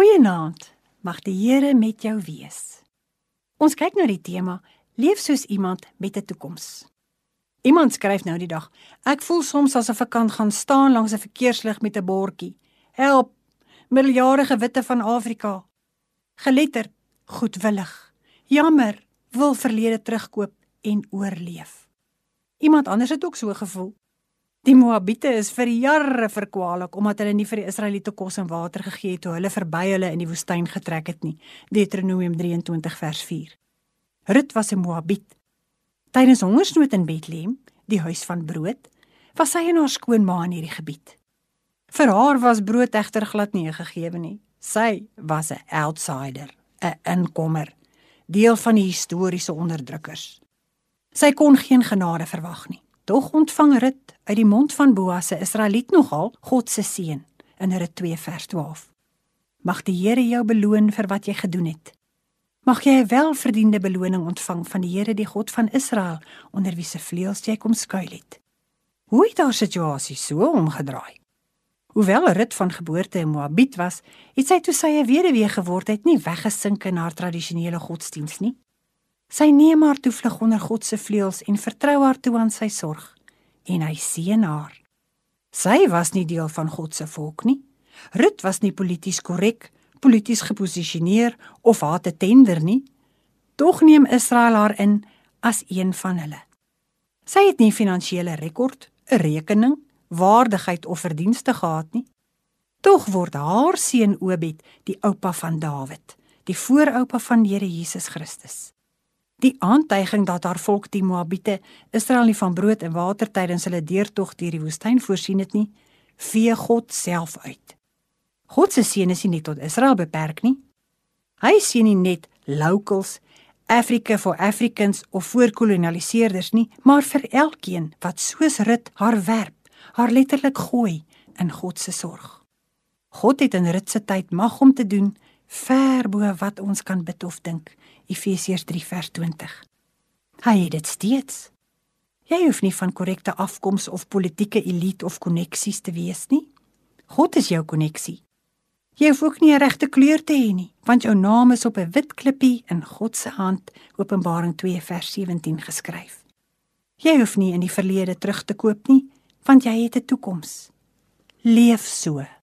Goeienaand. Mag die Here met jou wees. Ons kyk na die tema Leef soos iemand met 'n toekoms. Iemand skryf nou die dag: Ek voel soms asof ek kan gaan staan langs 'n verkeerslig met 'n bordjie. Help! Miljardige witte van Afrika. Geletterd, goedwillig. Jammer, wil verlede terugkoop en oorleef. Iemand anders het ook so gevoel. Die Moabiete is vir jare verkwalik omdat hulle nie vir die Israeliete kos en water gegee het toe hulle verby hulle in die woestyn getrek het nie. Deuteronomium 23 vers 4. Rut was 'n Moabiet. Tydens hongersnood in Bethlehem, die huis van brood, was sy en haar skoonma in hierdie gebied. Vir haar was brood egter glad nie gegee nie. Sy was 'n outsider, 'n inkomer, deel van die historiese onderdrukkers. Sy kon geen genade verwag nie. Tog ontvang Rut uit die mond van Boas se Israeliet nogal God se seën in Rut 2 vers 12. Mag die Here jou beloon vir wat jy gedoen het. Mag jy 'n welverdiende beloning ontvang van die Here die God van Israel onder wie se vleuels jy kom skuil het. Hoe het haar situasie so omgedraai? Hoewel Rut van geboorte 'n Moabiet was, het sy toe sy 'n weduwee geword het nie weggesink in haar tradisionele godsdiens nie. Sy neem haar toevlug onder God se vleuels en vertrou haar toe aan sy sorg en hy seën haar. Sy was nie deel van God se volk nie. Rut was nie polities korrek, polities geposisioneer of haar te tender nie. Tog neem Israel haar in as een van hulle. Sy het nie finansiële rekord, 'n rekening, waardigheid of verdienste gehad nie. Tog word haar seun Obed die oupa van Dawid, die vooroupa van Here Jesus Christus. Die aantuiging dat haar volk die Moabiete Israel nie van brood en water tydens hulle deurtog deur die woestyn voorsien het nie, vee God self uit. God se seën is nie net tot Israel beperk nie. Hy seën nie net locals, Africa for Africans of voorkolonialiseerders nie, maar vir elkeen wat soos Rut haar werp, haar letterlik gooi in God se sorg. God het in Rut se tyd mag om te doen ver bo wat ons kan bid of dink. Efesiërs 3 vers 20. Hy het dit steeds. Jy hoef nie van korrekte afkoms of politieke elite of koneksies te wees nie. God is jou koneksie. Jy hoef ook nie 'n regte kleur te hê nie, want jou naam is op 'n wit klippie in God se hand, Openbaring 2 vers 17 geskryf. Jy hoef nie in die verlede terug te koop nie, want jy het 'n toekoms. Leef so.